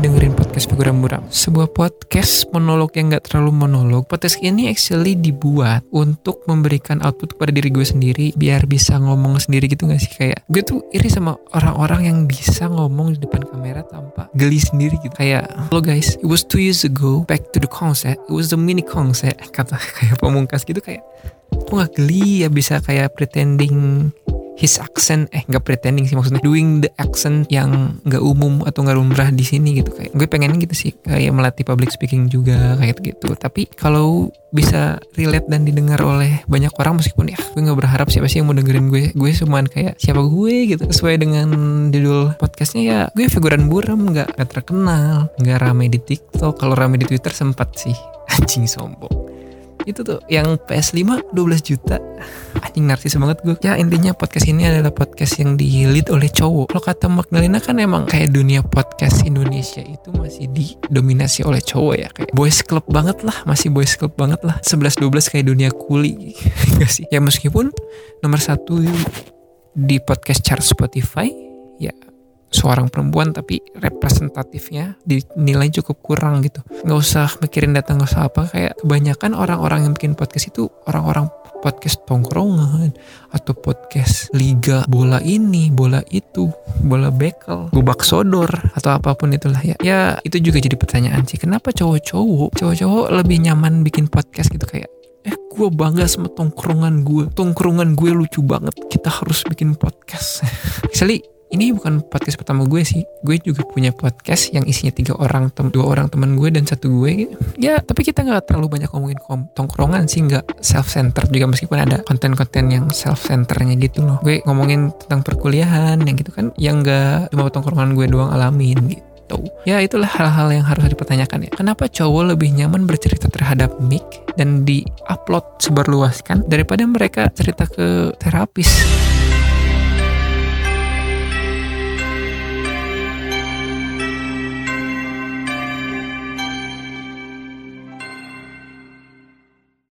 dengerin podcast Figuran Buram. Sebuah podcast monolog yang gak terlalu monolog. Podcast ini actually dibuat untuk memberikan output kepada diri gue sendiri biar bisa ngomong sendiri gitu gak sih kayak gue tuh iri sama orang-orang yang bisa ngomong di depan kamera tanpa geli sendiri gitu. Kayak, hello guys, it was two years ago, back to the concert, it was the mini concert, kata kayak pemungkas gitu kayak, gue gak geli ya bisa kayak pretending his accent eh nggak pretending sih maksudnya doing the accent yang nggak umum atau nggak lumrah di sini gitu. Kayak gue pengen gitu sih kayak melatih public speaking juga kayak gitu. Tapi kalau bisa relate dan didengar oleh banyak orang meskipun ya gue nggak berharap siapa sih yang mau dengerin gue. Gue cuman kayak siapa gue gitu sesuai dengan judul podcastnya ya gue figuran buram nggak terkenal nggak rame di TikTok. Kalau rame di Twitter sempat sih. Anjing sombong itu tuh yang PS5 12 juta. Anjing narsis banget gue ya intinya podcast ini adalah podcast yang di lead oleh cowok. Kalau kata Magdalena kan emang kayak dunia podcast Indonesia itu masih didominasi oleh cowok ya. Kayak boys club banget lah masih boys club banget lah. 11-12 kayak dunia kuli. Gak sih? Ya meskipun nomor satu di podcast chart Spotify ya seorang perempuan tapi representatifnya dinilai cukup kurang gitu. Nggak usah mikirin datang nggak usah apa kayak kebanyakan orang-orang yang bikin podcast itu orang-orang podcast tongkrongan atau podcast liga bola ini bola itu bola bekel gubak sodor atau apa pun itulah ya. Ya itu juga jadi pertanyaan sih kenapa cowok-cowok cowok-cowok lebih nyaman bikin podcast gitu? Kayak eh gue bangga sama tongkrongan gue tongkrongan gue lucu banget kita harus bikin podcast. Misalnya ini bukan podcast pertama gue sih gue juga punya podcast yang isinya tiga orang tem dua orang teman gue dan satu gue gitu. ya tapi kita nggak terlalu banyak ngomongin tongkrongan sih nggak self center juga meskipun ada konten-konten yang self centernya gitu loh gue ngomongin tentang perkuliahan yang gitu kan yang nggak cuma tongkrongan gue doang alamin gitu Ya itulah hal-hal yang harus dipertanyakan ya. Kenapa cowok lebih nyaman bercerita terhadap mic dan di-upload seberluaskan daripada mereka cerita ke terapis?